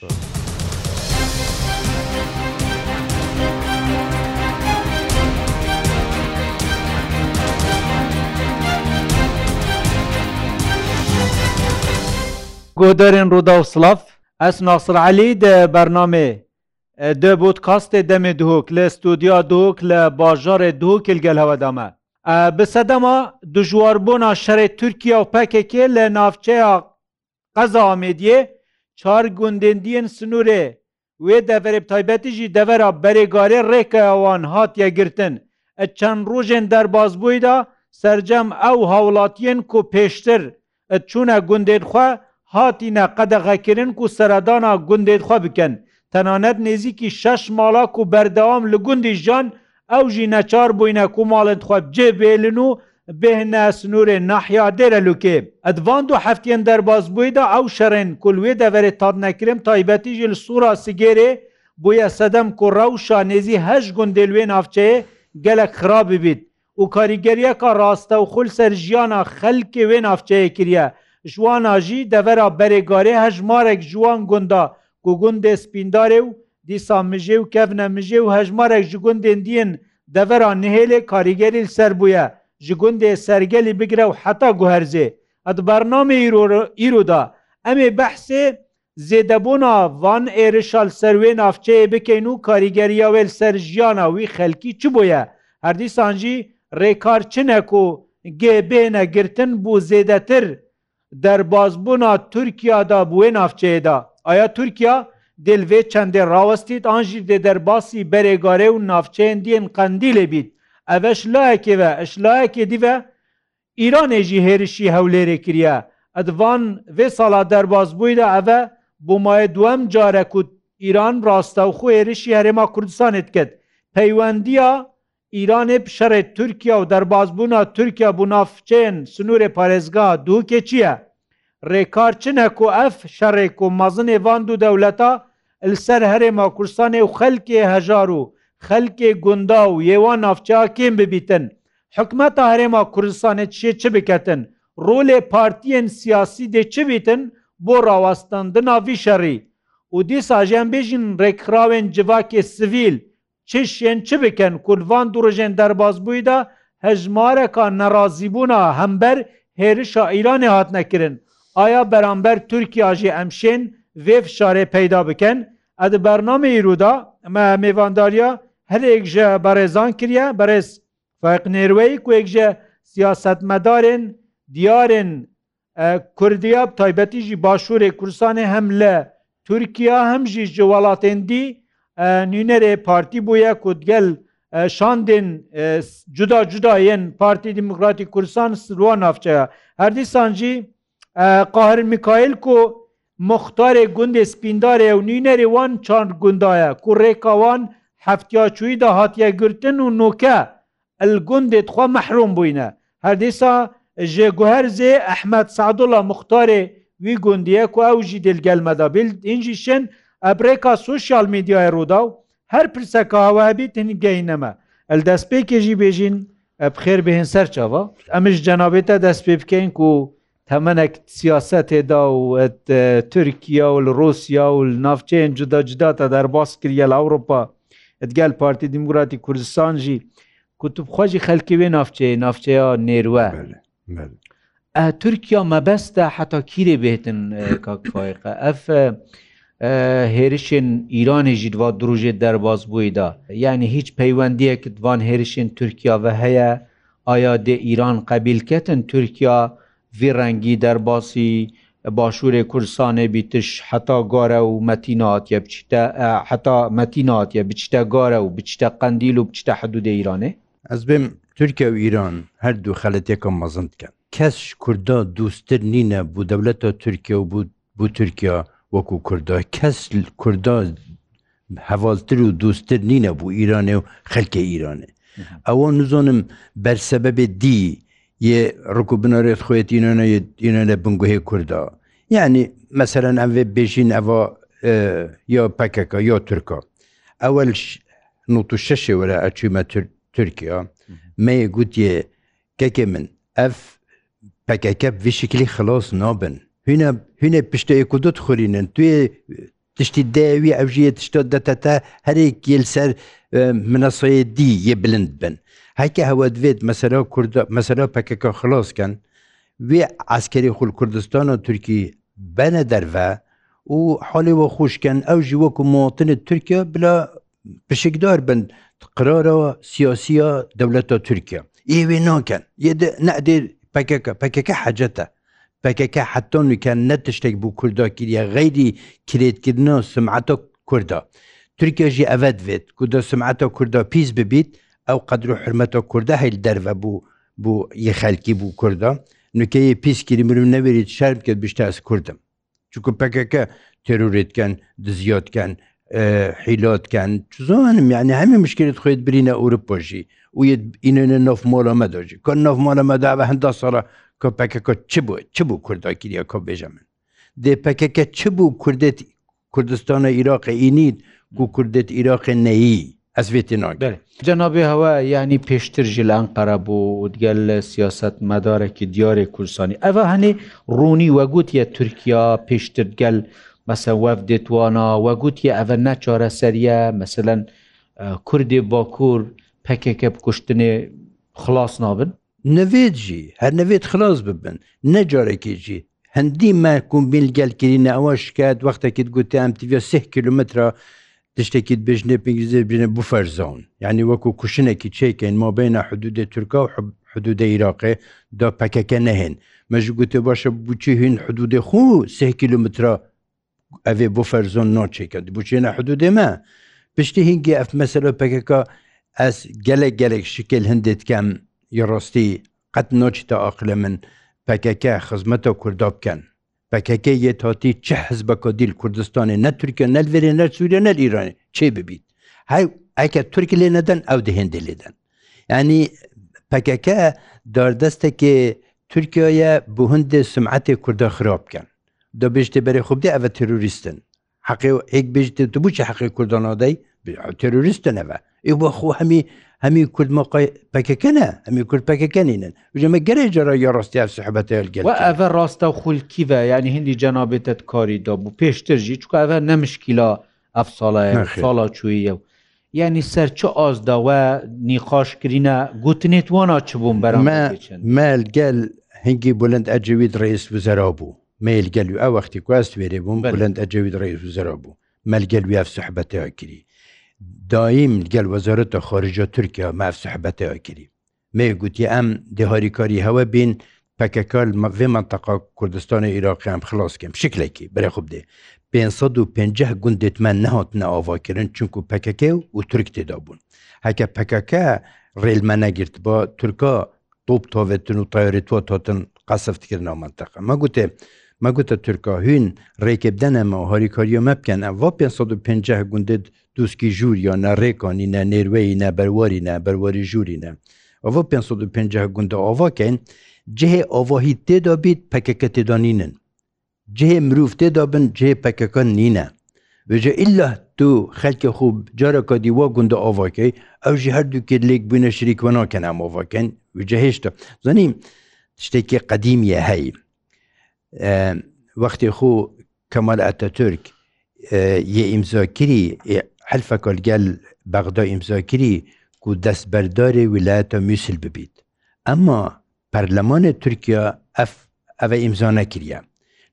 خوش. Goderên Roda û Slav Ez Nasir Elî de bername di bodkastê demê duhok li studiya duhok li bajarê duhokil gel heweda me. Bi sedema dijwarbona şerê Tirkiya û pekekê li navçeya qeza Amêdiyê çar gundendiyên sinûrê wê deverê taybetî jî devera berêgarê rêkeya wan hatiye girtin ez çend rojên derbazbûyî da sercem ew hawlatiyên ku pêştir ez çûne gundên xwe hatîne qedexekirin ku seredana gundên xwe bikin tenaned nêzîkî şeş mala ku berdewam li gundî jan ew jî neçar bûyne ku malên xwe cêbêlin û بهنە سنوورێن ناحیا دێرە لوکێ ئەدڤاند و هەفتیان دەربازبوویدا ئەو شەڕێن کولوێ دەوێت تاد نەکرم تایبەتی ژل سوورا سیگێرێ بۆیە سەدەم کوڕە و شانێزی هەش گوندێ لوێ ناافچەیە gelek xirabî bît û karîgeriyeka rasta û xul ser jiyana xelkê wê navçeyê kiriye Jwana jî devera berêgarê hejmarek jiwan gunda ku gundê spîndarê û dîsa mijê û kevne mijê û hejmarek ji gundên diyên devera nihêlê karîgerî ser bûye ji gundê sergelî bigire û heta guherzê ed bername îroda em ê behsê zêdebûna van êrişal serwê navçeyê bikeyn û karîgeriya wêl ser jiyana wî xelkî çi bûye herdîsan jî rêkar çinek û gêbêne girtin bû zêdetir derbazbûna Tirkiya da bûê navçeyê da Aya Tirkiya دلvê çendê rawestît an jî dê derbasî berêgarê û navçeyên diyên qendîlê bît ئەە شلایەکێوە ئەشلایەکێ دیوە ئیرانێژی هێرشی هەولێرێ کریە ئەدوان وێ ساڵا دەرباز بوویدا ئەە بۆمایە دووەم جارە کووت ئیران ڕاستە و خۆ هێرشی هەرێما کوردستانت کرد پەیوەندیە ئیرانێ شەڕێ تورکیا و دەربازبوونا تورکیا بوو نافچێن سنوورێ پارێزگا دووکێ چییە؟ ڕێکار چن هەکو ئەف شەڕێک و مەزنێ وان دوو دەولەتە لەسەر هەرێما کوردستانی و خەلکێ هەژار و xelkê gunda û yewan navçakên bibîtin Hikmeta herêma Kurdistanê çê çi biketin rolê partiyên siyasî dê çi bîtin bo rawastandina vî şerî û dîsa jen bêjin rêkxrawên civakê sivîl çişên çi bikin Kurvan durojên derbazbûyî da hejmareka nerazîbûna hember hêrişa îranê hat nekirin Aya beramber Türkiya jî emşên vê şarê peyda bikin ed bername îro da me mêvandariya هەرێک ژە بەڕێزان کریە بەڕێز فقنێروەی کوێک ژە سیاستمەدارن دیارن کوردیاب تایبەتیژی باشوورێ کورسانێ هەم لە تورکیا هەمژی ji وڵاتێندی نوێنەرێ پارتی بووە کوگەل şandên cuda cuda yên Partî Demokratî Kursan Sirwa navçeya. Herdîsan jî qahir Mikail ku muxtarê gundê spîndarê ew nînerê wan çand gunda ye ku rêka wan هەفتیا چووی داهاتیە گرتن و نوکە ئەلگوندێت خوا مەحروم بووینە هەردیسا ژێگوهرزێ ئەحمد سعدوڵە مختارێ وی گوندیە کو ئەو ژی دلگەلمەدا ئینجی شن ئەبرێکا سوسیال میدیای ڕوودا و هەر پرسەکەهاوەبی تنگەینەمە ئەل دەستپێکێژی بێژین بخێر بهێن سەر چاوە ئەمش جەنابێتە دەست پێ بکەین و تەمەەک سیاست تێدا و تورکیا و لە ڕوسیا و نافچەیان جدا جدا تا دەرباس کریە لە ئەوروپا gel Parti Demokratî Kursistan jî kutubxwajî xelkê wê navçeyê navçeya nêrwe Türkiya mebest de heta kîrê bêtin kakfayqa ev هێرشên ئیرانê jî dva dirojê derbas bûî da yani hiç peywendiyek van herişên Türkiya ve heye aya dê îran qebîlketin Türkiya vê rengî derbasî باشوورê کورسانê bîtiş heta gare û metinatiye biçte heta metinatiye biçte gare û biçte qendîl û biçte hedûdê îranê Ez bêm Türkiye û îran her du xeleteka mezin dikin kes Kurda dûstir nîne bû dewleta Türkiye û bû Türkiya وەکو کووردا kes Kurda hevaztir û dûstir nîne bû îranê û xelkê îranê ئەوە نزانم بەرسەبەبێ دی یه ڕکو بنەرێت خۆێت اینە لە بنگوهێ کووردەوە یعنی مەسەرەن ئەمێ بێژین ئەوە یا پەکەکە یا تورکە ئەوەل و شەشێ وەرە ئەچوومە تورکیا مەیە گوتیێ کەکێ من ئەف پەکەکە وشکلی خلاص نابن هوینە پشتەیە کو دوت خورینن توێ تشتی داوی ئەوژە تشتۆ دەتەتە هەرێک یل سەر منەسۆیە دی یە بلند بن. هەیکە هەوە دوێت مەسەرە پەکەکە خلۆسکەن وێ ئاسکەری خول کوردستان و تورکی بەنە دەرە و حاڵیوە خوشککن ئەو ژی وەکو مۆتنت تورکیا بلا پشکدار بن قرارەوە سیاسیە دەولەتە تورکیا ئێوێ ناکەن نەدێ پەکەکە پەکەکە حەجەتە پەکەکە حتۆن وکەن نە تشتێک بوو کورداکیریە غەیری کرێتکردن و سمعەتە کووردا تورکیا ژی ئەڤەت بێت کو دە سمعەتە کووردا پیس ببیت ئەو قدر و حرمەتە کووردە هەیل دەرە بوو بۆ یەخەلکی بوو کووردە نوکەیە پیسگیری مرم نەوێت شار بکرد بشتاس کوردم چکو پەکەکە تێرورێتکەن دزیۆتکەن حیلۆتکەن زۆنم یعنی هەمی مشکلت خۆیت برینە ئەوروپۆژی ویت ئینە نف مۆلە مەدۆژی کۆ نف مۆلە مەدا بە هەندە سەڵە کۆپەکەکە چ بوو چ بوو کورداکیریە کۆ بێژە من دێپەکەکە چ بوو کوردێت کوردستانە عیراقی ئینیت و کوردێت عیراقی نەیی ئەسێتی نۆک جەنابێ هەوە ینی پێشتر ژیلان قەرە بوو گەل لە سیاست مەدارێکی دیارێک کوردستانی ئەوە هەنێ ڕوونی وەگوتیە تورکیا پێشتر گەل مەسە وەف دێتوانە وەگوتیە ئەvە نەچارە سەریە مثلەن کوردی باکوور پەکێکە بکوشتنێ خلاص نابن نەوێتجی هەر نەوێت خلاص ببن نەجارێکیجی هەندی مەکومبیل گەلکردینە ئەوە شکات وەختێکیت گوتیان تیە سه کیلومترە تشتێکیت بژنێ پێنگلیزی بینە بفەرزۆن یعنی وەکو کوشنێکی چێکین مۆبینە حدودێ تورکە و حدودە عراقێ دا پەکەکە نەهێن مەژ گوتێ باشە بچی هین حدودێ خو سه کیلومترا ئەێ بۆ فەرزۆن نۆچێکە بچێنە حدودێمە پشتی هینگی ئەف مەسەلە پەکەکە ئەس گەلێک گەلێک شکل هەندێت کەم یڕاستی قەت نۆچتە ئاقلە من پەکەکە خزمەتە کووردا بکەن پکەکە یە تاتی چه حزب کۆدیل کوردستانی نە تورکیا نەلێ نەر سووریا نەر ایرانی چێ ببیت های ئەکە تورک لێ نەدەن ئەو دهێندە لێدەن ینی پکەکە داردەستێکی تورکیاە بۆ هەندێ سمعەتی کووردە خراپ بکەن دە بشتێ بەرە خوبدی ئەە تروریستن حقی هێک بشتێت تو بچە حقی کوردانادەی تروریستنەوە ی بۆ خۆ هەمی هەمی کوردمەقی پەکەکەە ئەمی کورد پەکەکەنینن ژمە گەرەی جەرە یە ڕاستیا سەحبەتێگە ئەە ڕاستە خولکیە ینی هندی جەنابێتت کاری دابوو پێشترژی چکەە نەمشکیلا ئەف ساڵە ساڵا چویە و ینی سەرچە ئازداوە نیخاشکرینە گوتنێت وانا چ بووم بەرەمە مەلگەل هەنگی بلند ئەجوید ڕێز وزەرا بوو میلگەل و ئەو وەختی کواست وێرێ بووم بلند ئەجوید ڕێز وزەرا بوو مەلگەل ویاف سەحبەتەوە کری دایم گەل وەزارەتە خۆرجە تورکیا مافسحبەتەوە کردی مێ گوتی ئەم دهاریکاری هەوە بین پەکەکار مەێ منتەقا کوردستانی عراقیان خلاصکەم شکلێکی برە خوب دێ 550 گوندێتمە نەهاتنە ئاواکردن چونکو پەکەکە و تورک تێدا بوون هەکە پەکەکە ڕێلمە نەگرت بە تورکا تۆپ تۆڤێتن و تایرێتوە تۆتن قەسەفتکردنەوە منتەقە مە گوتێ مەگوتە تورکاهوین ڕێکێبدەنەمەوە هەریکۆریۆمە بکەن ئەڤ 550 گوندت دووسکی ژووریۆنە ڕێکۆنینە نێروەیە بەروەرینە بەروەری ژوورینە ئەوە 550 گوندە ئۆڤکەین جهێ ئۆڤۆهی تێدا بیت پەکەکە تێدانینن جهێ مرۆڤ تێدا بن جێ پەکەکە نینە بژە ئللا تو خەلکە خوب جارەکە دیوە گوندە ئۆڤەکەی ئەو ژی هەردوو کرد لێک بوونە شریکوەناکەنام ئۆڤەکەن وجە هێشتا زانیم شتێکی قەدیمیە هەیە وەختی خوو کەمەل ئەتەتورک یە ئیمزۆکری حلفە کۆلگەل بەغدۆ ئیمزۆکری و دەستبەردۆری ویلایەتە میسل ببیت ئەمما پەرلەمانە تورکیا ئەف ئەوە ئیمزۆ نەکریە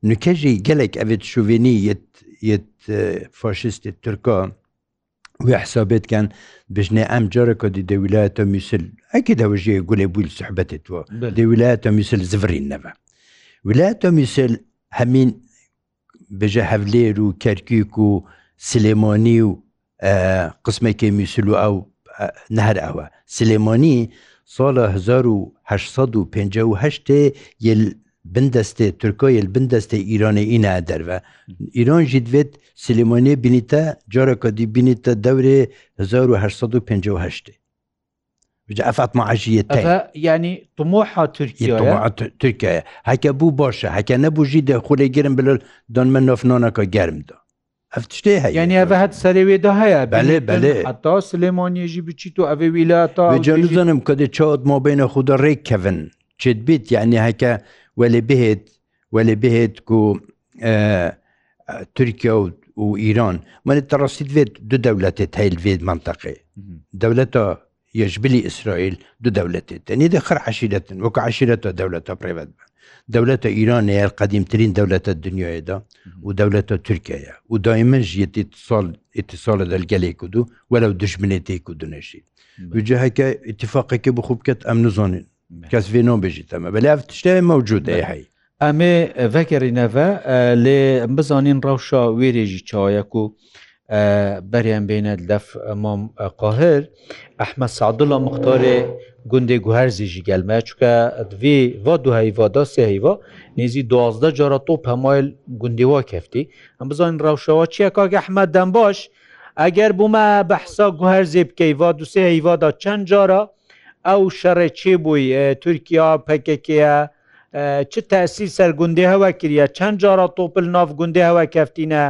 نوکەژی گەلێک ئەوێت شوێنی فۆشیستی تورکۆ وی حسابێتکەن بژنێ ئەم جارەکە دی دەویلایەتە میسل ئەکی دەوژێ گولێ بووی سحبەتێتەوە دەویلایەتە میسل زڤرین نەبە ولاتە میسل هەمین بژە هەولێر و کەرکک و سلێمۆنی و قسمێکی میسل و ئەو نهر ئەوە سلێمۆنی ساڵە 1950 یل بندەستێ ترکۆیل بندەستێ ئیرانە ئینا دەروە ئیران ژی دوێت سلمۆنێ بینیتە جارەکە دی بینیتە دەورێ 1950 أفات معجيتين يعني طموحها تركيا طموح تركيا هكا بو باشا هكا نبو جيدا خولي جرم بلول دون من نوف نونكا جرم دو افتشتي هي يعني هذا هاد سريوي ده هيا بله بله حتى سليمان يجي بتشيتو افي ولاتا بجانزنم كده تشاد ما بين خدا ريك كيفن تشد بيت يعني هكا ولا بهت ولا بهت كو آه تركيا وايران من ترصيد فيت دو دولتات هاي الفيد منطقه دولتا یەشبلی ئیسرائیل دو دەولێت تەنی دەخر عشیرەتن وەکە عشیرەتە دەولەتە پرێبەت بن دەولەتە ئیران هەیە قەدیمترین دەولەتە دنیاەدا و دەولەتە تورکیاە و دایمەژ یتیسال ئتیساە دەلگەلێک و دوو وەرە دشمنێتێک و دونێشی وجهەکە اتفاقەکە بخوب بکەت ئەم نزانین کەس فێنۆ بژیت ئەمە بەلاف تشتای مەوجودەیە هەی ئەمێ ڤەکەڕینەڤە لێ بزانین ڕەوشە وێرێژی چاوەک و بەریان بینێت لەف قۆهر ئەحمە سادڵە مختۆرێ گوندێ گوهەرزیژی گەلمە چکە دوێ وا دو هەیوا دا سێ هەیوا نێزی دوازدە جارە تۆ پەمایل گوندیوا کەفتی ئەم بزانین ڕەوشەوە چییە کاکە ئەحمە دەم باش ئەگەر بوومە بەحسا گوهەرزێ بکەیوا دوسێ هەیوادا چەند جارە ئەو شەڕێ چێ بووی تورکیا پەکەکەیە چ تاسی سەرگوندی هەوە کریە چەند جارە تۆپل ناف گوندی هەوە کەفتینە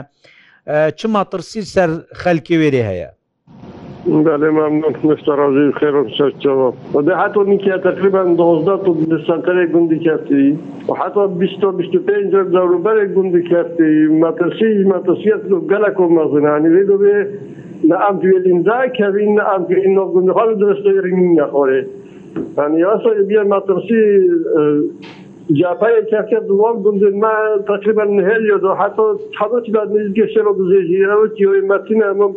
چ ماترسی سەر خەلکی وێری هەیە بله ممنون مستر عزیز خیرم شد شما و ده حتی نیکی تقریبا دوازده تا سنتر گندی کردی و حتی بیست و بیست و پنج دروبر گندی کردی مترسی مترسیت گلک و مزنه یعنی ویدو به نه امتویل امزا کردی نه امتویل نه گنده ها درسته رنگی نخوره یعنی اصلا بیا مترسی جاپای کەکە دووەڵ گندما تقریبا هەلیۆ دو حتۆ حەڵەتی بعد نزگە شەرۆ بزێژیرەوە کیۆی مەتینە ئەمە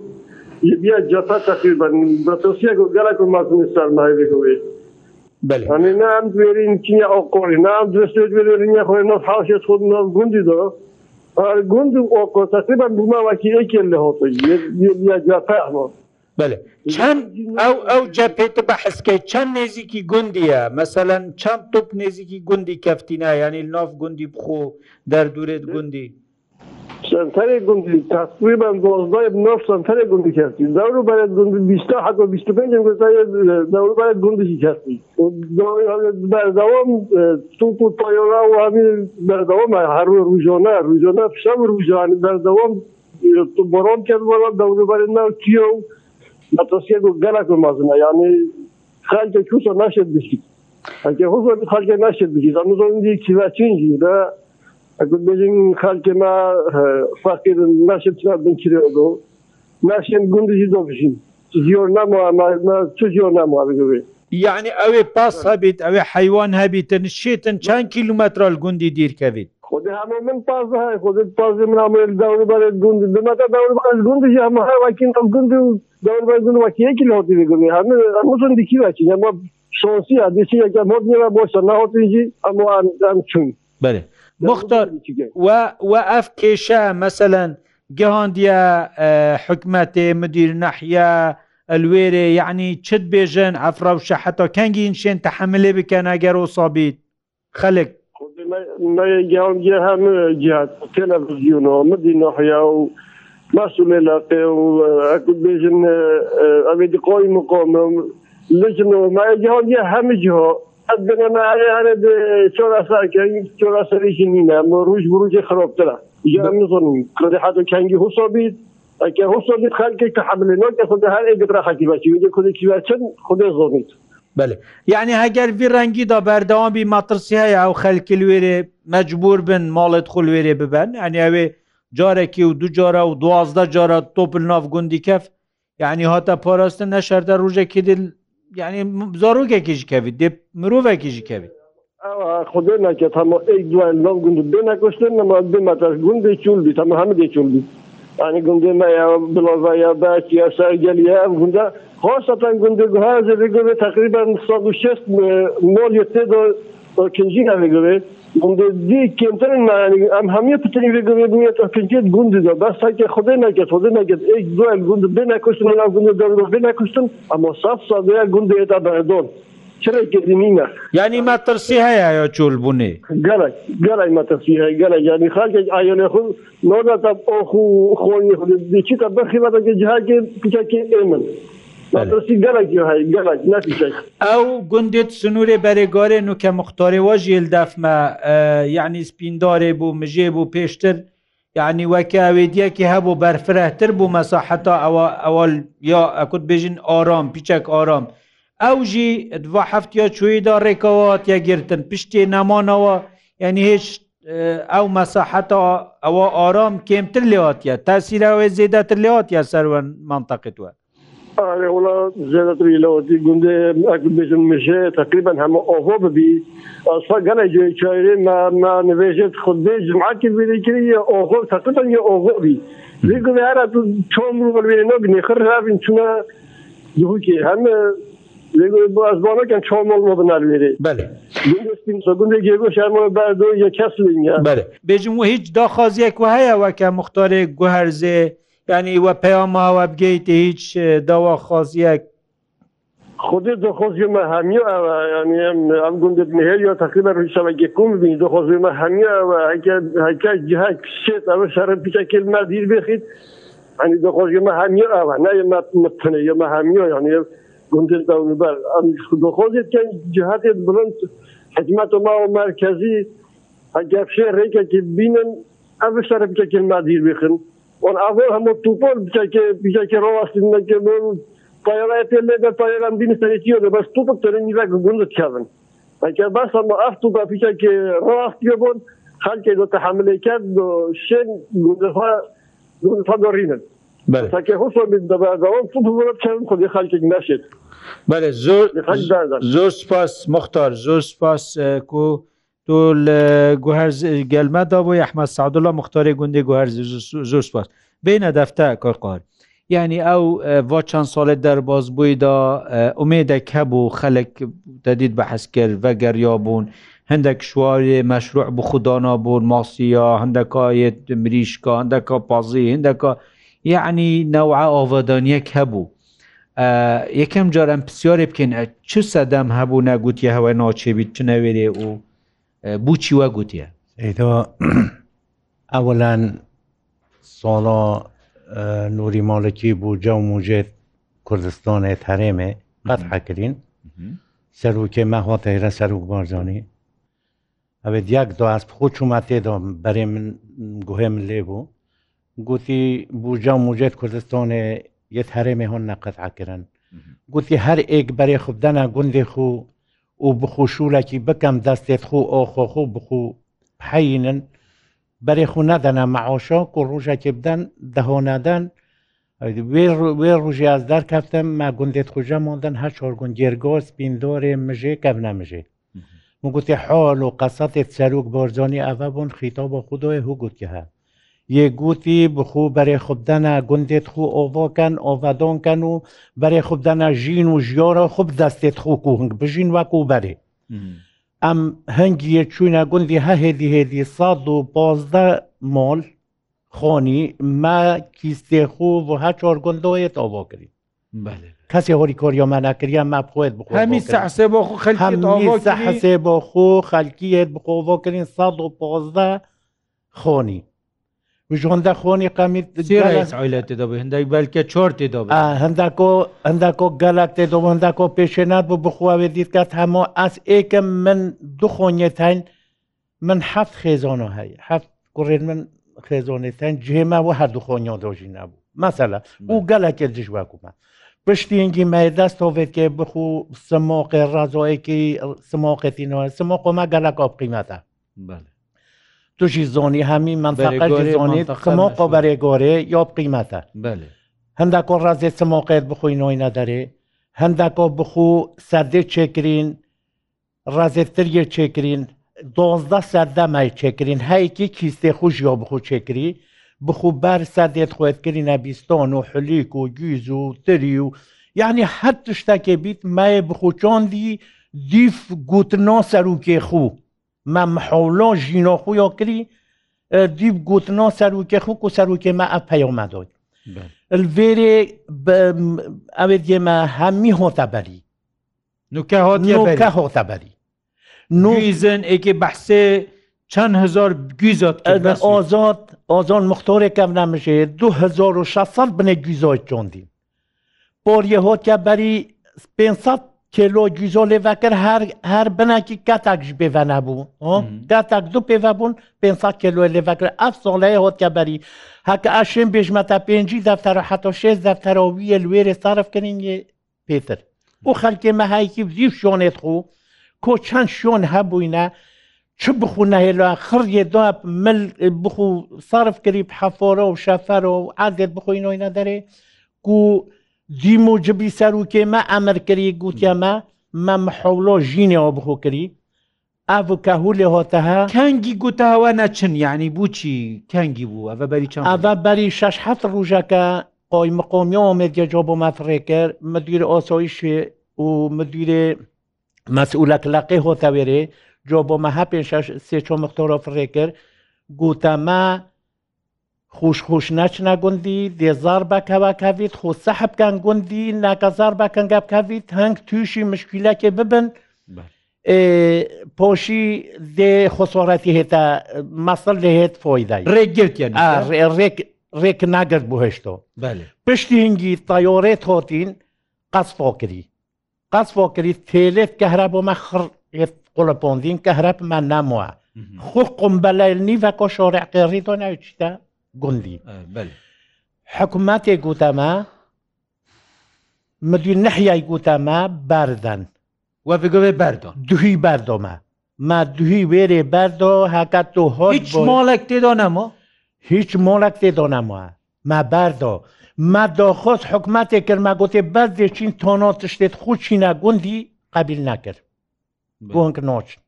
لبیا جاپا تقریبا بەتۆسیە و گەلک و ماتونستان ماوێکەوێت ئەێ نام دوێرین کینە ئەو قۆری نام دوێستێ دوێرینە خۆی نۆ حوشێت خود نۆ گوندی دۆ گوند و ئۆ تقریبا بماواکی ئەکێن لە هۆتۆ یا جاپا ئەمە بله چند او او جبهه بحث که چند نزیکی گندیه مثلا چند توپ نزیکی گندی کفتینه یعنی ناف گندی بخو در دورت گندی سنتر گندی تقریبا 12 ناف سنتر گندی کردی دورو برای گندی 20 حتی 25 هم گفتن دورو برای گندی کردی بر دوام توپ و پایورا و همین بر دوام هر روزانه روزانه شب روزانه بر دوام باران کرد باران دورو برای ناو کیو نتوسیه گو گله کو مازنه یعنی خلک چوسو نشد بشید اگه حضور خلک نشد بشید اما زون دی کیوا چینجی ده اگه بجین خلک ما فقیر نشد چرا بین کریو دو نشد گندجی دو بشین زیور نمو اما چو زیور نمو اگه بگوید یعنی ئەوێ پاس هەبیت ئەوێ حیوان هەبیتن شێتن چند کیلومترال گوندی دیرکەویت خود همه من پاس های خود پاس من هم دور بر گوند دمتا دور بر گوند یا ما وکین از گوند دور بر گوند وکی یکی لوتی میگم همه همون دیکی وکی ما شانسی ادیسی یک مود میرا باشه نه هاتیجی اما هم چون بله مختار و و اف کشه مثلا گهاندیا حکمت مدیر نحیه الوێرێ یعنی چت بێژن ئەفراوشە حتا کەنگی شێن تحملێ بکەن ئەگەر و سابیت خەلک گیان هم جهات تلویزیون آمدی نحیا و مسئول علاقه و اکد بیشن اوید قوی مقام لجن و ما گیان یه همه جها ادنا ما هر هر چورا ساکن چورا سریش نینا روش بروج خراب تلا یا نظن کردی حتی کنگی حسابید اگه حسابید خلقی که حمله نو که خود هر ایگت را خاکی باشی ویده کده کیوه چند خود زنید بله یعنی هەگەر وی ڕەنگیدا بەردەوامی مەترسی هەیە ئەو خەلکی لێرێ مەجبور بن ماڵێت خول لێرێ ببەن ئەنیاوێ جارێکی و دو جارە و دوازدە جارە تۆپل ناف گوندی کەف یعنی هاتە پاراستن نەشەردە ڕژێکی دل یعنی زارۆکێکیش کەویت دێ مرۆڤێکیش کەویت خدای نکرد همه ای دوان لام گنده بنکشتن نما بمتر گنده چول بیت همه همه دی چول بیت یعنی گنده ما یا بلازا یا باش یا سرگل یا گنده خاصة گندگوها از بگوه تقریبا 160 مول یتی دو کنجی ها بگوه گنده دی کمتر معنی ام همیه پتنی بگوه بویه تا کنجی گنده دو بس که خوده نکت خوده نکت ایک دو ال گنده بی نکشتن ال گنده دارو بی نکشتن اما صف صده گنده ایتا بردون چرا که دینینا یعنی ما ترسی هیا یا چول بونه گره گره ما ترسی هیا گره یعنی خاک آیان خود نودا تا او خو خونی خود دیچی تا بخیبه تا که جها که پیچه که ایمن ئەو گوندێت سنوورێ بەرێگارێن و کە مختارێەوە ژێل دەفمە یعنی سپیندارێ بوو مژێ بوو پێشتر یعنی وەکەوێدیەکی هەبوو بەرفرەتر بوو مەساحەتا ئەوە ئەوەل یا ئەکوت بێژین ئارام پیچەک ئارام ئەو ژی دو هەفتیا چویدا ڕێکەوە تێگرتن پشتێ نەمانەوە یعنی هیچ ئەو مەساحەتا ئەوە ئارام کێمتر لێواتە تاسیراوێ زێدەتر لێواتە سەرەن منتەقتوە آره ولا زیادت ریلا دی گنده اگر بیزن میشه تقریبا همه آهو ببی اصلا گله جوی چایره ما ما نویجت خود به جمعاتی بیده کری یه آهو تقریبا یه آهو بی دیگه به هر تو چوم رو بلوی نو بینی خر رابین چونه یهو که همه دیگه با از بانا کن چوم رو بنار بیده بله گنده سپین سا گنده گیگو شما بردو یه کس لینگه بله بیجم و هیچ دا خازیه که هیا وکه مختار گوهرزه ینی وە پێماوە بگەیت هیچ داوا خۆزیەک خودی دخۆزیمە هەمی ئەم گوندت نهێری تقریبا ڕیشەوەگە کومبی دخۆزیمە هەمی هەکە جها کشێت ئەوە شەرە پیچەکە ما دیر بخیت ئەنی دخۆزیمە هەمی ئەوە نایمە متنە یمە هەمی یانە گوندر دەبەر ئەم دخۆزیت جهاتێت بڵند حکمت ماوە مرکزی ئەگەفشێ ڕێکێکی بینن ئەوە شەرە پیچەکە ما دیر بخن on avol hamo tupon çake çake rovasın da ke bon payala etelle de payalan bin sanetiyor da bas tutup tenen nivak gundu çavın. Peki bas ama af tutup çake rovast ke bon halke do tahammül kat do şen gundefa gundefa dorinen. بله تاکه حسن بین دبا دوام تو بزرگ چند خودی خلک نشید بله زور زور سپاس مختار زور سپاس کو تۆ لە گوهرز گەلمەدا بۆ ئەحمە سعدڵە مختارێ گوندی گوهر زۆر سپاس بینە دەفتە کارقار یعنی ئەو وا چەند ساڵێت دەرباز بوویدا ئومێدەك هەبوو خەلک دەدید بە حەسکرد ڤەگەریا بوون هەندێک شوارێ مەشروع بە خوددانا بوون ماسیە هەندەکایەت مریشکە هەندەکە پازی هەندەکە یعنی نەوع ئاوادانیەک هەبوو یەکەم جارم پرسیارێ بکەین چ سەدەم هەبوو نەگوتی هەوای ناچێبیت چنەوێرێ و بوچی وە گوتیە ئەولەن ساڵا نوری مالکی بوو جە و موجێت کوردستانێ هەرێمێ قەت حەکرین سەرروکێ مەخوا تەیرە سەرروک بارزانانی ئەوێ دیاک دو ئەس خۆ چوومە تێدا بەرێ من گوهێ من لێ بوو گوتی بوجە و موجێت کوردستانێ یەت هەرێمێ هۆن نەقەت عکردن گوتی هەر ئێک بەرێ خوبدەنا گوندێ خو و بخوشولێکی بکەم دەستێتخو ئۆ خۆخۆ بخو حینن بەرێخو نەدەنا مەعۆشۆک و ڕژێکی بدەن دەهۆنادەن وێ ڕژی ئازدار کەفتم ما گوندێت خوژە مۆدن هە چۆرگون گێرگۆس پیندۆرێ مژێ کەب نەمژێ گوتی حۆل و قەسەتێت سەرروک بۆرجۆنی ئەە بوون خیتۆ بۆ خودۆی هو گوتکە هە یەگوتی بخوو بەرێ خوبدەنا گوندێت خو ئۆڤۆکەن ئۆڤەدۆنکەن و بەرێ خوبدەنا ژین و ژۆرە خوب دەستێت خوک و هەنگ بژین وەکو و بەرێ ئەم هەنگیە چوینە گوندی هەهێدی هێدی ساد و پۆزدە مۆل خۆنی ما کیسێخو و هە چۆر گوندۆیەت ئۆڤۆکری کەسی هۆری کۆریۆمانناکریا ما بخۆێت بخ هەمی سەحسێ بۆ خەحسێ بۆ خۆ خەلکیت بخۆڤۆکردین ساد و پۆزدە خۆنی ژۆندا خۆنی قامیر ئەولێتی دەبێ هەندێک بەلکە چۆرتی دەب هەندا کۆ هەندا کۆ گەلاک تێ دۆ هەندا کۆ پێشێنات بۆ بخواوێ دیتکات هەموو ئاس ئێکم من دخۆنیێتین من حەفت خێزۆنە هەیە حەفت کوڕێن من خێزۆنێتەن جێماوە هەردوخۆنیۆ دۆژی نبوو مەسەلا و گەلاکێ دژواکومە پشتینگی مەدەست تۆڤێتکێ بخو سمۆقی ڕازۆیەکی سمۆقەتینەوە سمۆقۆمە گەلاک قیمەتە بەێ توشی زۆنی هەمی منفقەی زۆنی قمۆقۆ بەرێگۆرێ یۆب قیمەتە هەندە کۆ ڕازێ سمۆقێت بخوینەوەی نەدەرێ هەندە کۆ بخوو سەردێ چێکرین ڕازێتترە چێکرین دۆزدە سەردەمای چێکرین هەیەکی کیسێ خوشیۆ بخو چێکری بخوو بەر سەردێت خوێتکردینە بیستۆن و حلیک و گیز و تری و یعنی هەر تشتەکێ بیت مایە بخوو چۆندی دیف گوتنۆ سەرروکێ خوو مەم حولۆ ژینۆخویۆ کری دیب گوتنۆ سەرروکە خوک و سەرروکێ مە ئە پەیۆمەدۆی الێرێ ئەوێت گێمە هەممی هۆتەبەری نوکە هۆتەبەری نویزن ئێکێ بەحسێ چەند هزار گویزات ئازاد ئازان مختۆرێکم نامژێ 2600 بنێ گویزۆی چۆندین بۆ یەهۆتە بەری 500 کلۆگیزۆ لێڤکر هەر بناکی کاتاک ji pêve nebû Datak du pêve bûn 500 kilo lêvekir ev soleye hotkebberî heke eşên bêjmete pêncî defter hetoşêz defteroviye li wêrê sarfkirin yê pêtir. û xelkê me heyekî zîv şonê xû ko çend şon hebûne çi bixû nehêlo xirê do mil bixû sarf kirî hefora û şefer û erdê bixûynoyne derê ku دیم و جبی سەرروکێ مە ئەمەرکەری گوتیامە مەم حەولۆ ژینەوە بخۆکەری ئاو کاهول لێ هۆتەها کەنگی گوتاوە نەچن یعنی بچی کەنگی بوو ئەە بەری چەند ئەە بەری شش حەت ڕژەکە قۆی مقۆمیەوە مێدیەجۆ بۆ مافڕێکرد مدیر ئۆسۆی شوێ و مدیرێ مەسئولە کللاقی هۆتەوێرێ جۆ بۆ مەها پێ سێ چۆ مختۆرە فڕێکرد گوتەمە خوشخوش ناچنا گوندی دێزار بەکەوا کاویت خۆ سەحبکان گوندی ناکەزار بەکەنگا بکویت هەنگ تووشی مشکیلەکێ ببن پۆشی دێ خۆسۆڕەتی هێتا مەسەل لەهێت فۆیدای ڕێگرتیان ڕێک ناگرت بۆ هێشتۆ پشتی هنگی تایۆڕێت هۆتین قەس فۆکری قەس فۆکری تێلێت کە هەرا بۆمە خڕ قوڵەپۆندین کە هەرەپمان ناموە خو قم بەلای نیڤە کۆ شۆڕێ قێڕیتۆ ناوچتە گوندی حکوومەتێک گوتەمە مدوی نەحیای گوتەمە باردەن وە بگوێ بەردۆ دوهی بەردۆمە ما دوهی وێرێ بەردۆ هاکات تۆ هۆ هیچ مۆڵێک تێدۆ نەمەوە هیچ مۆڵک تێدۆ نەمەوە ما بەردۆ ما دۆخۆز حکوومەتێک کردما گوتێ بەردێ چین تۆنۆ تشتێت خوچینە گوندی قبیل نەکرد بۆنک نۆچن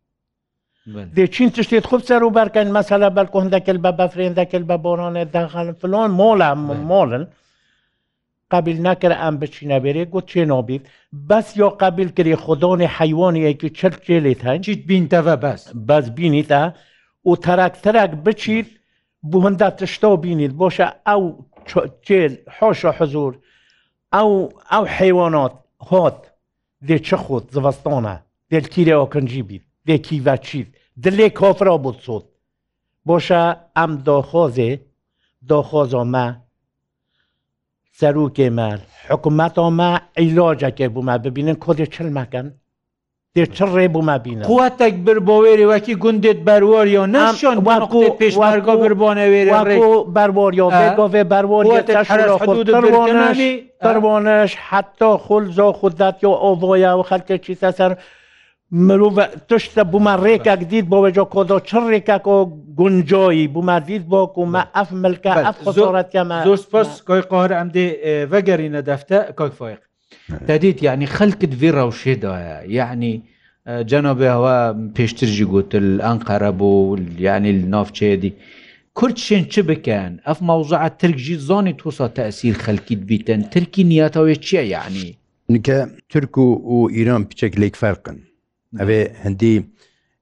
دێچین تشتێت خوب سەر و بەرکەن مەسەلا بەلکۆن دەکەل بە بەفرێن دەکەل بە بۆرانێ داخەن فلۆن مۆڵە مۆڵن قبل نەکرد ئەم بچینە بێرێ گوت چێنەوە بیت بەس یا قبل کری خودۆنی حیوانیەکی چر چێلێت هەن چیت بینتەوە بەس بەس بینی تا و تەراکتەراک بچیت بوو هەندا تشتە بینیت بۆشە ئەو چێل حۆشە حزور ئەو ئەو حیوانات هات دێ چ خۆت زەوەستانە دێتیرەوە کنجی بیت دێکی ڤچیت dilê kofra bû sot Boşa em doxozê doxoza me serokê me hikûmeta me îlacekê bû me bibînin kodê çil mekin دێ چ ڕێ بوومە بینە قوتێک بر بۆ وێری وەکی گوندێت بەروەریۆ نشۆن وەکو پێشوارگۆ بربوونە وێری بەروەریۆێ بەروەریۆەرۆنش حتا خولزۆ خوددات و ئۆڤۆیا و خەکێکی سەسەر مرۆڤ تشتە بوومە ڕێکێک دیت بۆەوەجۆ کۆدۆ چ ڕێکێک و گونجۆیی بوومە دیت بۆکومە ئەف ملکە ئەف خۆڕەتەمە زۆر سپس کۆی قۆر ئەمدی بەگەرینە دەفتە کۆی فۆیق دەدیت یعنی خەلکت ڤی ڕەوشێدایە یعنی جەنۆبێ هەوە پێشترژی گوتل ئەنقەرە بوو یعنی نافچێدی کورد شێن چ بکەن ئەف ماوزعە ترکژی زۆنی تووسە تەسیر خەلکیت بیتن ترکی نیەتەوێ چییە یعنی نکە ترک و و ئیران پچێک لێک فەرقن ئەوێ هەندی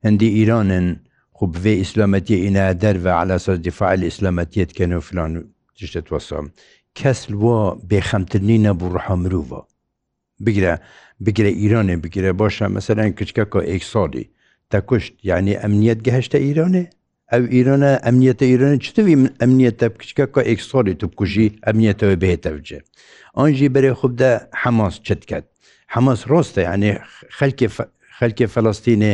هەندی ئیرانن خو بێ ئیسلامەتی ئینا دەرە على سەر دیفاعل ئیسلامەتیت کەن و فلان تشتێت وەسم کەس وە بێخەمترنی نەبوو ڕحە مرۆڤە بگرە بگرە ئیرانێ بگرە باشە مەسەرەن کچکە کۆ ئێکساڵی تا کوشت یعنی ئەمنیەت گەهشتە ئیرانێ ئەو ئیرانە ئەمنیەتە ئیرانە چتوی ئەمنیەتە بکچکە کۆ ئێکسۆلی تو بکوژی ئەمنیەتەوە بێتەوجێ ئەنجی بەرێ خوبدا حەماس چت کرد حەماس ڕۆستە یعنی خەلکی خەلکی فەلستینێ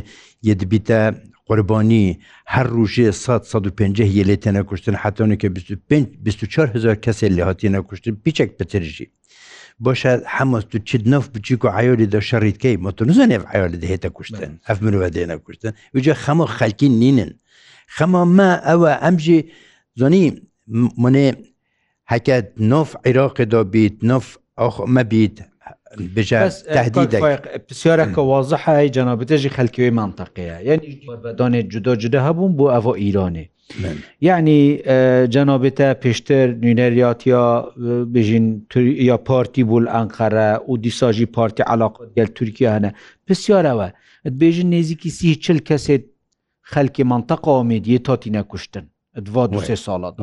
یدبیتە قربانی هەر ڕژێ 150 لێ تێنە کوشتن حتونکە 24 هزار کەسێ لە هاتیە کوشتن پیچێک پترژی بۆشە حەمەست و چید نف بچیک و عیۆلی دە شەڕیتکەی مۆتونزانێف عیۆلی دەهێتە کوشتن ئەف مرۆڤ دێنە کوشتن وجە خەمە خەلکی نینن خەمە ما ئەوە ئەمژی زۆنی منێ هەکەت نف عێراقدا بیت نف مەبییت پرسیارەکە وازحای جەنابەتێژی خەلکیوی مانتەقەیە یعنی بەدانێت جدا جدە هەبوون بۆ ئەڤۆ ئیرانێ یعنی جەنابێتە پێشتر نوینەریاتیا بژین یا پارتی بول ئەنقەرە و دیساژی پارتی علااق گەل تورکیا هەنە پرسیارەوە بێژین نێزیکی سی چل کەسێت خەلکی منتەقا ئامێدیە تاتینە کوشتن دوا دو سێ ساڵات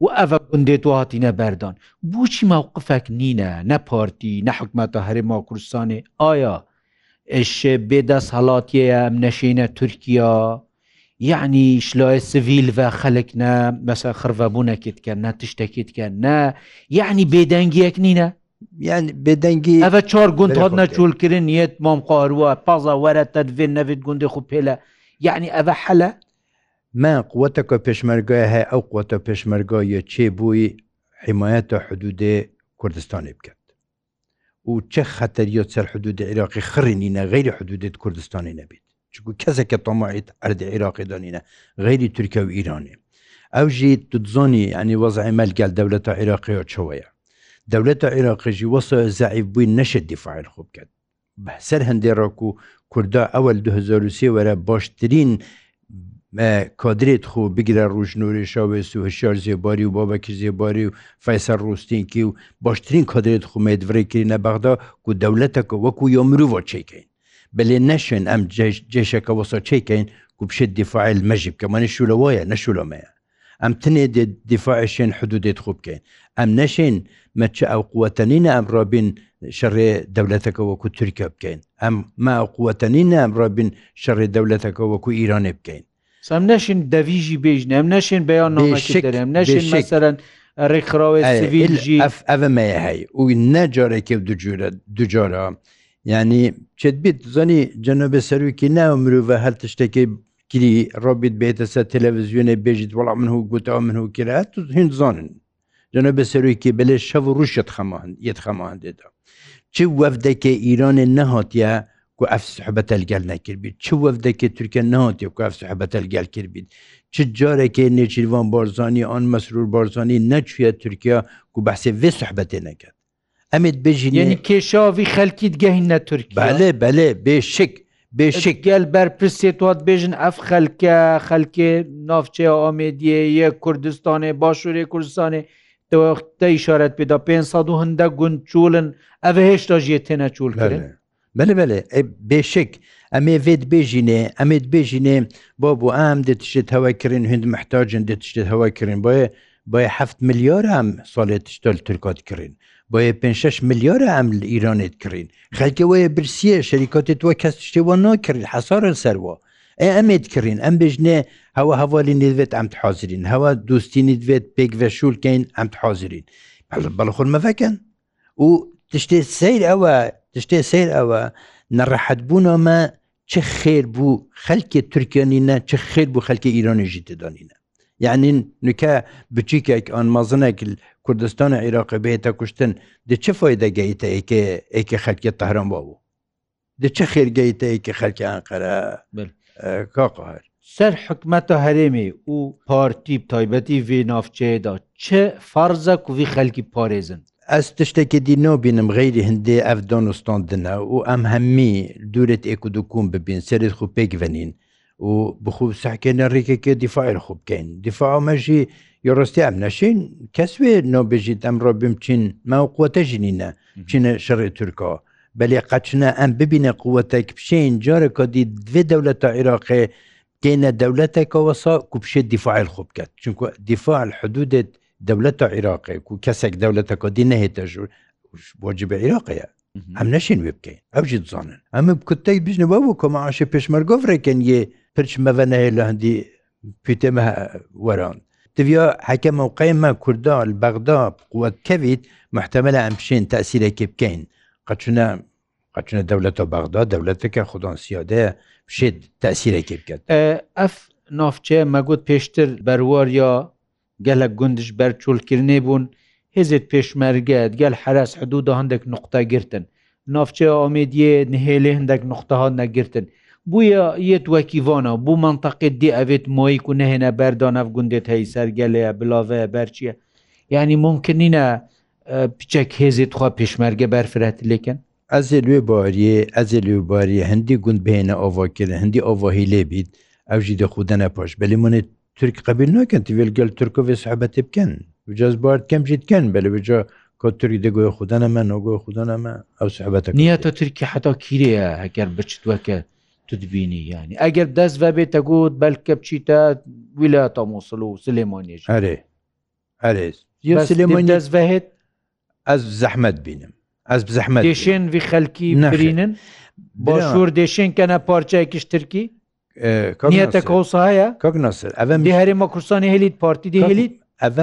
و ئەە گوندێت و هاتیینە بەردان بۆچی ماوقفێک نینە نەپارتی نەحکمەتە هەرێما کوردستانی ئایا ئش بێدەست هەڵاتیە نەشینە تورکیا یعنی شلای سڤیل بە خەلک نە مەسە خڕڤەبوونەکت کە نە تشتێکیت کە نە یعنی بێدەنگیەک نینە یان بێدەنگی ئەە چۆر گوند هات نەچولکردن یەت مام قاروە پازە وەرە تەدوێن نەوێت گوندی خوب پێلە یعنی ئەە حەلە من قوتەکە پێشمەرگای هەیە ئەو قوتە پێشمەرگایە چێ بووی حیمایەتە حدودێ کوردستانی بکات و چه خەتەریە سەر حدود عێراقی خڕینینە غیری حدودێت کوردستانی نەبیت چکو کەسێکە تەماعیت ئەرد عێراقی دانینە غیری تورکە و ئیرانی ئەو ژی تزۆنی ئەنی وەزعی مەلگەل دەولەتە عێراقیەوە چۆوەیە دەولەتە عێراقیژی وەسە زعیب بووی نەشت دیفاعل خوب بکات بەسەر هەندێ ڕۆک و کووردا ئەوەل 2023 وەرە باشترین کادرێت خۆ بگرە ڕژنووری شاوێس و هشار زێباری و بابەکی زێباری و فیسەر ڕوستینکی و باشترین کادرێت خومێدڤێکردی نەبەغدا و دەولەتەکە وەکو یا مرۆڤ چێکین بلێ نەشێن ئەم جێشەکە وەسە چێکین و بشت دیفاعل مەژیب کە منە شولەوەیە نەشولەمەیە ئەم تنێ دیفاعشێن حدودێت خوب بکەین ئەم نەشێن مەچە ئەو قوتەنینە ئەم ڕابین شەڕێ دەولەتەکە وەکو تورکە بکەین ئەم ما قوتەنینە ئەم ڕابین شەڕێ دەولەتەکە وەکو ئیرانێ بکەین ئەم نەشین دەویژی بێژنم نەشین بەیان نەشێکم نەشین مەسەرەن ڕێکخراوێت سڤیلژی ئەە مەیە هەی و نەجارێکی دوجورە دوجارە ینی چێت بیت زانی جەنەبە سەرروکی ناو مرۆڤە هەر شتێکی کری ڕۆبیت بێتە سەر تەلەڤزیۆنە بێژیت وڵام من و گوتەوە من و کرا تو هند زانن جەنەبە سەرروکی بەلێ شەو ڕوشت خەمان یەت خەمان دێتە چی وەفدەکە ئیرانێ نەهاتە کو ئەف سحبەتە لەگەل نەکردبیت چ وەفدەکە تورکە ناتی و ئەف سحبەتە لەگەل کردبیت چ جارێکی نێچیروان بارزانانی ئەن مەسرور بارزانانی نەچویە تورکیا و بەحسێ وێ سحبەتێ نەکرد ئەمێت بژینێنی کێشاوی خەلکیت گەهینە تورکی بەێ بەێ بێشک بێشک گەل بەرپرسێت وات بێژن ئەف خەلکە خەلکێ نافچێ ئامێدیە یە کوردستانێ باشوورێ کوردستانێ تەوەختە ئشارەت پێدا 500 هەندە گوند چولن ئەە هێشتا ژێ تێنە چولکردن بەلێ بەلێ بێشک ئەمێ vێت بێژینێ ئەمێت بێژینێ بۆ بۆ ئام دەتشێت هەواکردن هند محتاجن دەتشتێت هەواکردن بۆیە بۆیە هەفت میلیۆر ئەم ساڵێت تشتۆل ترکات کردین بۆیە 5 میلیۆرە ئەم لە ئیرانێت کردین خەکەوەیە برسیە شەریکاتێت وە کەس شتێوە ناکرد حسارن سەرەوە ئێ ئەمێت کردین ئەم بژنێ هەوە هەوالی نێدوێت ئەم حاضرین هەوە دوستینی دوێت پێکڤە شولکەین ئەم حاضرین بەڵ خورمەفەکەن و تشتێت سیر ئەوە تشتێ سیر ئەوە نەڕەحەت بوونەوەمە چه خێر بوو خەلکێ تورکێنینە چه خێر بوو خەلکی ئیرانیژی ددانینە یعنی نوکە بچیکێک ئەن مەزنێک کوردستان عێراق بێتە کوشتن د چه فۆیدەگەیتە ئەیکە خەلکی تەهران بوو د چه خێرگەیتە ئەیکە خەلکی ئەقەرە کاقهر سەر حکومەتە هەرێمی و پارتی تایبەتی vê navçeyê da çi farza ku vî xelkî parêzin ez tiştekî dîno bînim xeyrî hindê ev donostan dine û em hemî dûret êku dikûm bibîn serê xu pêk venîn û bixû sehkêne rêkeke dîfaê xu bikeyn dîfa me jî یڕستی ئەم نەشین کەسێ نۆبژیت ئەمڕۆ بمچین ماو قوتە ژنینە چینە شەڕی تورکۆ بەلێ قەچنە ئەم ببینە قوتێک پشین جارە کۆدی دوێ دەولەت تا عێراقێ گەینە دەولەتێکەوەسا کوپشێت دیفاعل خوب بکات چونکو دیفاع حدودێت دەولەتە عێراقی و کەسێک دەولەتە کۆدی نەهێتە ژوور بۆجی بە عێراقەیە ئەم نەشین وێ بکەین ئەوجی دزانن ئەمە کوتەی بژنەوە بۆ کۆمەعاشە پێشمەرگۆفرێکن یێ پرچمەڤە نەیە لە هەندی پیتێمە وەران تڤیا حەکە مووقعمە کووردا بەغدا قوت کەویت محتەمەلە ئەم پشین تاسیرێکی بکەین قەچونە قەچونە دەولەتە بەغدا دەولەتەکە خوددان سیادەیە پشێت تاسیرێکی بکەن ئەف نافچێ مەگوت پێشتر بەرواریا gelek gundş ber çolkirinê bûn hêzet pêşmerget gel heres hedû da hindek nuqta girtin navçeya Amêdiyê nihêlê hindek nuqtaha negirtin bûye yet wekîvana bû manteqê dê evêt moyî ku nehêne berdan ev gundê heyî sergelê bilaveye berçiye yani mumkinîne piçek hêzê xwa pêşmerge berfiret lêkin ez ê lê bariye ez ê lêbariye hindî gund bêne avakirin hindî avahî lê bît ew jî de xudene paş belê min ترک قبیل ناکەن تیلگەل ترکۆ سەحبەتی بکەن جز بارد کەمجیت کەن بەلەجا کۆتری دەگوۆی خوددانەمە نۆگۆی خوددانەمە ئەو سەحبەتە نییە تۆ ترکی حتا کیرەیە هەگەر بچتوەکە تبینی ینی ئەگەر دەست بە بێتە گوت بەلکە بچیتە ویلاتە مووسڵ و سلێمۆنیش هەرێ هەرێ سلێمۆن دەست بەهێت ئەس زەحمەت بینم ئەس زەحمە دێشێن وی خەلکی نەرینن بۆ شور دێشێن کەنە پارچایکیش ترکی Niyete olsa heye Kak nasır Ev bir herma kursanê helît partî de helît Ev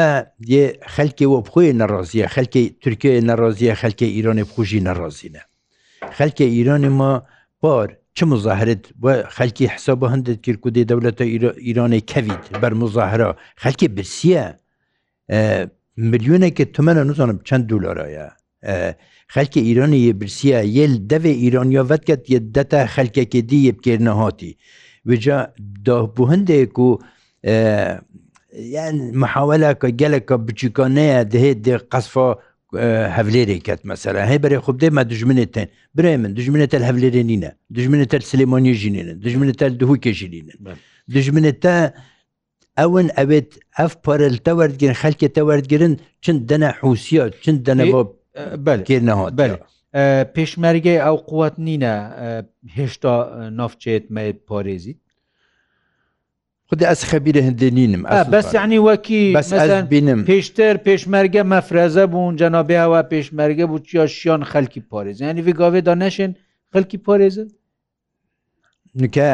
yê xelkê we bixuyê neraziye xelkê Türkiye neraziye xelkê İranê xujî nerazîne Xelkê İranê ma par çi muzahiret ve xelkî hesaba hindet kir ku dê dewleta İranê kevît ber muzahira xelkê birsiye milyoneke tumene nuzanim çend dolara ye xelkê îranê yê birsiya yê devê îraniya vetket yê dete xelkekê dî yê bikêrine hatî وجا بوو هەندێک و یان مححاولەکە گەلەکە بچیکانەیە دەهێت دێ قەسفا هەولێرێکات مەسەرە هەی بەێ خب دێمە دژمنێتێن برێ من دژمنێتە هەولێرێ نینە دژمنێتە سلێمانی ژینێنن دژمنێتە دهوو کێژینێنن دژمنێتە ئەون ئەوێت ئەف پەرلتە وەرگن خەلکێتە وەرگرن چند دەنە حوسە چند دەنەوە بەلگێرنەوە بەلێ پێشمەرگەی ئەو قوت نینە هێشتا نافچێت مەیت پارێزیت خودی ئەس خەبیرە هەندێ نینم بەس یعنی وەکی بینم پێشتر پێشمەرگە مەفرەزە بوون جەنابیاوە پێشمەرگە بوو چیا شیان خەلکی پارێز ینی ڤگاوێدا نەشێن خەلکی پارێزە نکە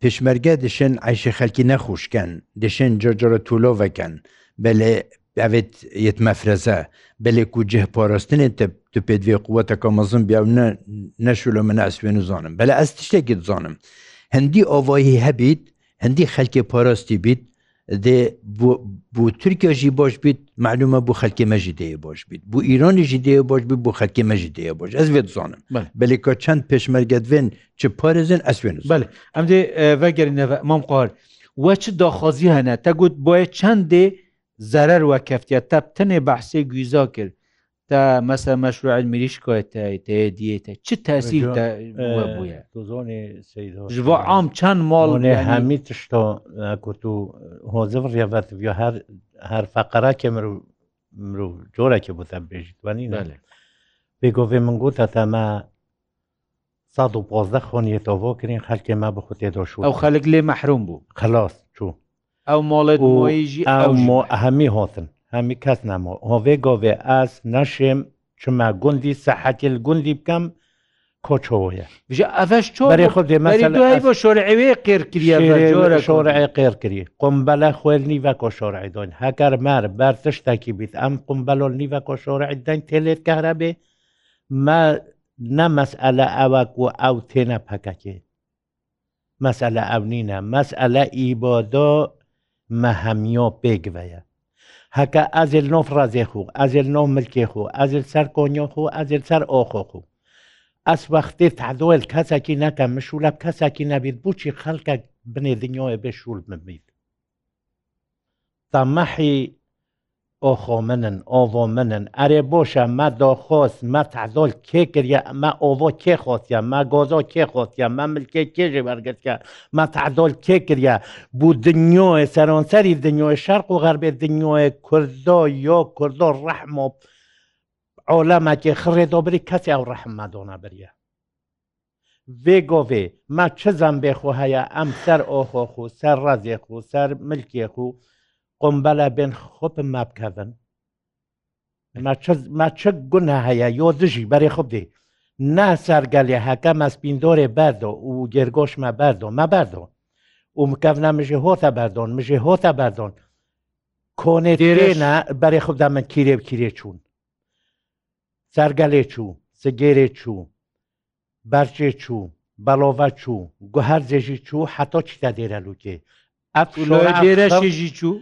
پێشمەرگە دشێن عیشە خەلکی نەخوشکەن دشێن جۆجرە تولۆڤەکەن بەێ ئەوێت یەت مەفرەزە بەلێک و جێپۆڕستنێت تو پێدوێ قووەتەکە مەزم بیا نەشو لە منە ئەسوێن و زانم بەلا ئەس شتێکی زانم هەندی ئۆڤایی هەبیت هەندی خەلکی پۆڕاستی بیت دێ بۆ تورکیاژی بۆش بیت معلومە بۆ خەلکی مەژی دەیە بۆش بیت بۆ ئیرانیژی دەیە بۆش بیت بۆ خەلکی مەژی دەیە بۆش ئەس بێت زانم بەلێکە چەند پێشمەرگەتێن چ پارێزن ئەسوێن بەێ ئەم دێ ڤگەری نەوە مام قوار وە چ داخوازی هەنە تەگوت بۆیە چەندێ زەرەر وە کەفتە تەبتنێ بەحسێ گویزا کرد تا مەسە مەشروع میریش کۆێتەیە دیێتە چ تەسیل ji bo ئام çend malê hemî tişta kurt û hozir rêvetiyo her her feqereke mir mirov corekê bû te bêjîwanî ne pê govê min got te me ساد و پازده خانیه تاوا کرین خلک ما به خود داشت او خلک لی محروم بود خلاص ئەو مۆڵێت مۆیژی هەمی هۆتن هەمی کەس نامەوە هۆڤێ گۆڤێ ئاس نەشێم چما گوندی سەحەتیل گوندی بکەم کۆچۆیە ئەش چۆری خودێ بۆ شۆرعێ قێرکرە شۆرعی قێرکری قمبەلە خوێنی بە کۆشۆڕی دۆین هەکار مار بەر تشتێکی بیت ئەم قمبەلۆ نیڤە کۆشۆڕی دەنگ تێلێت کارە بێ ما نەمەسئلە ئەوەک و ئەو تێنە پەکەکێ مەسئلە ئەو نینە مەسئلە ئیبۆ دۆ مەهەمیۆ پێگوەیە هەکە ئازل نۆ فرازێ خوو ئازل نۆ ملکێ خوو ئازل سەر کۆنیۆ خوو ئازل سەر ئۆخۆ خوو ئەس وەختێ تعدۆل کەسێکی نەکە مشولە کەسێکی نەبیت بچی خەلکە بنێ دنیۆە بێ شول ببیت تەمەحی ئۆخۆ منن ئۆڤۆ منن ئەرێ بۆشە مە دۆخۆس مە تعزۆل کێ کردە ئەمە ئۆڤۆ کێ خۆتیە مە گۆزۆ کێ خۆتیە مە ملکێ کێژێ بەرگتکە مە تعزۆل کێ کردە بوو دنیۆە سەرۆنسەری دنیۆی شەرق و غەربێ دنیۆە کوردۆ یۆ کوردۆ ڕەحمۆ ئۆلەمەکێ خڕێ دۆبری کەسی ئەو ڕەحممە دۆنا بریە وێگۆڤێ ما چزان بێخۆ هەیە ئەم سەر ئۆخۆخ و سەر ڕازێخ و سەر ملکێخ و قۆمبەلە بێن خۆپم مابکەن ما چەک گونا هەیە یۆ دژی بەرێ خۆ بدەیت ناسارگەلێ هەکە مەسپیندۆرێ بەردۆ و گێرگۆشمە بەردۆ مە بەردۆ و مکەنا مژێ هۆتە بەردۆن مژێ هۆتە بەردۆن کۆنێ دێرێنە بەرێ خوددا من کیرێ کیرێ چوون سەرگەلێ چوو سگێرێ چوو بەرچێ چوو بەڵۆڤە چوو گوهر جێژی چوو حەتۆ چیتا دێرە لوکێ ئەێرەشێژی چوو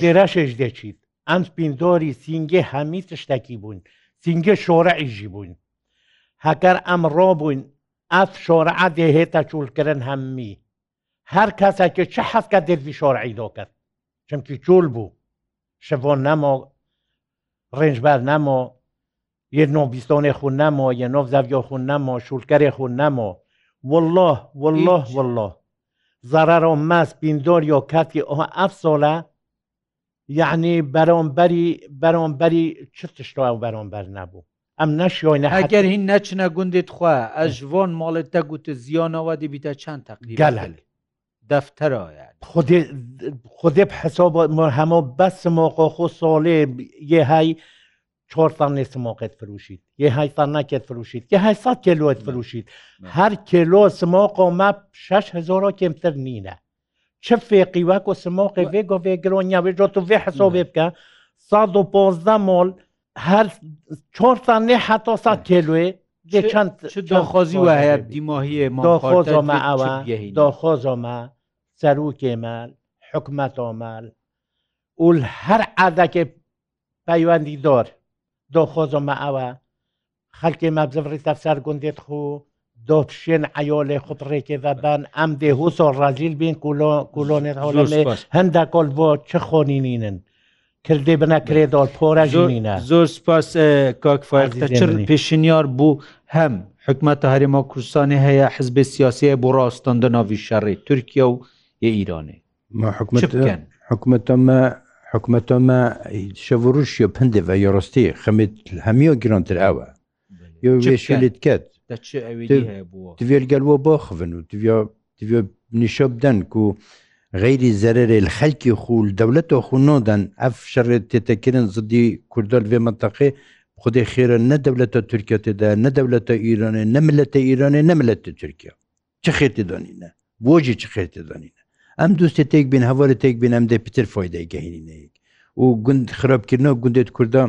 دێرەشێش دەچیت ئەم سپیندۆری سینگێ هەمی تشتێکی بوون سینگە شۆرە ئیژی بوون هەکەر ئەمڕۆ بووین ئەف شۆرەعە دێهێتە چولکردن هەممی هەر کەسێکی چه حەفکە دەوی شۆرعی دۆکرد چمکی چول بوو شەڤۆن نەمۆ ڕێنجبەر نەمۆ یە نۆبیستۆنێ خو نەمۆ یە نۆڤ زەویۆ خو نەمۆ شولکەرێ خو نەمۆ والله والله والله ضرر ماس پیندۆریۆ کاتی ئەوە ئەفسۆلە یعنی بەرۆمبەری بەرۆمبەری چ تشتەوە بەرۆمبەر نەبوو ئەم نەشیۆینە هەگەر هین نەچنە گوندیت خوا ئەش بۆن مۆڵێت تەگووت زیۆنەوە دیبیتە چند تەقلیگەل دەفتەرە خودێ حسۆ هەموو بەسمۆ خۆ سۆڵێ یێهای چهار سال نیست موقعت فروشید یه هشت سال نکت فروشید یه 800 کیلوت فروشید هر کیلو سماق و مپ 6000 کمتر نینه چه فیقی وک و سماق ویگ و ویگرونیا ویجا تو وی حساب بکن 115 مال هر چهار سال نه حتی 100 کیلوه چه چند چه داخوازی و هیا دیماهی ما داخواز ما اوا داخواز ما سروک مال حکمت مال اول هر عدد که پیوندی دار دۆخۆزۆمە ئەوە خەلکی مەبزڕی تەفسەر گوندێت خو دۆت شوێن ئەیۆلێ خوتڕێکی دەدان ئەم دێهوس و ڕازیل بین کولۆنێت هەوڵێ هەندە کۆل بۆ چه خۆنینینن کردێ بنەکرێ دۆڵ پۆرە ژینە زۆر سپاس کاکفاەر چر پێشنیار بوو هەم حکومەتە هەرێمە کوردستانی هەیە حزبێ سیاسەیە بۆ ڕاستەن دەناوی شەڕی تورکیا و یە ئیرانێ حکومت حکومەتەمە حکوومەتۆمە شەڤڕوشیە پندێ بە یۆڕستی خەمیت هەمیۆ گرۆنتر ئەوە یێشێت کەت دوێرگەلوە بۆ خڤن و نیشە بدەن و غیری زەرێ خەلکی خوول دەولەتە خوونۆدەن ئەف شەڕێت تێتەکردن زدی کوردل بێ منتەقی خودی خێرە نە دەولەتە تورکەتدا نە دەولەتە ئیرانێ نەملەتە ئیرانێ نەملەتە تورکیا چه خێتی دانینە بۆجی چه خێتی دانینە ئەم دوستێ تێک بین هەوارە تێک بین ئەم دە پتر فۆیدای گەهینەیەک و گوند خراپکردنەوە گوندێت کووردا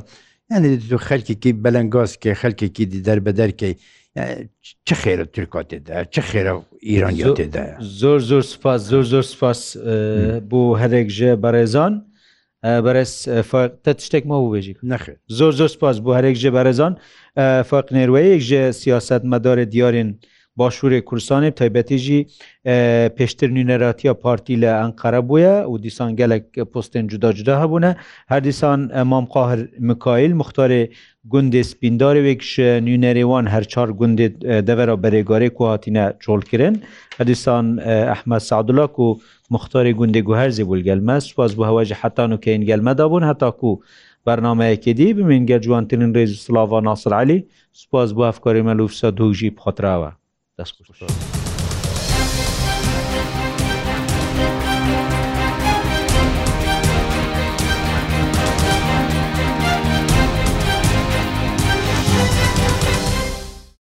یعنی تو خەلکێکی بەلەنگازکە خەلکێکی دیدەر بە دەرکەی چه خێرە ترکاتێدا چه خێرە ئیرانیا تێدایە زۆر زۆر سپاس زۆر زۆر سپاس بۆ هەرێک ژە بەڕێزان بەرز تە تشتێکمە بێژی نەخێ زۆر زۆر سپاس بۆ هەرێک ژێ بەرەزان فەق نێروەیەک ژێ سیاست مەدارێ دیارین باشوورێ کورسانێ تایبەتیژی پێشتر نوێنەراتیە پارتی لە ئەنقەرە بووە و دیسان گەلک پستێن جوداجدا هەبوونە هەر دیسان ئەمام قاهر مکایل مختارێ گوندێ سپیندارێ وێکش نوێنەرێوان هەرچار گوندێ دەوەرە بەرێگارێ کوهاتینە چۆڵکردن هەدیسان ئەحمە سعدولاک و مختارێ گوندێ گوهرزی بول گەلمە سواز بۆ هەواژە حتان و کەین گەلمەدا بوون هەتاکو. بەرنمەیەکی دی بمینگە جوانترین ڕێز سلااو ناسرعلی سپاس بۆ ئەفکاری مەلوفسە دوژی بخۆراوە دەست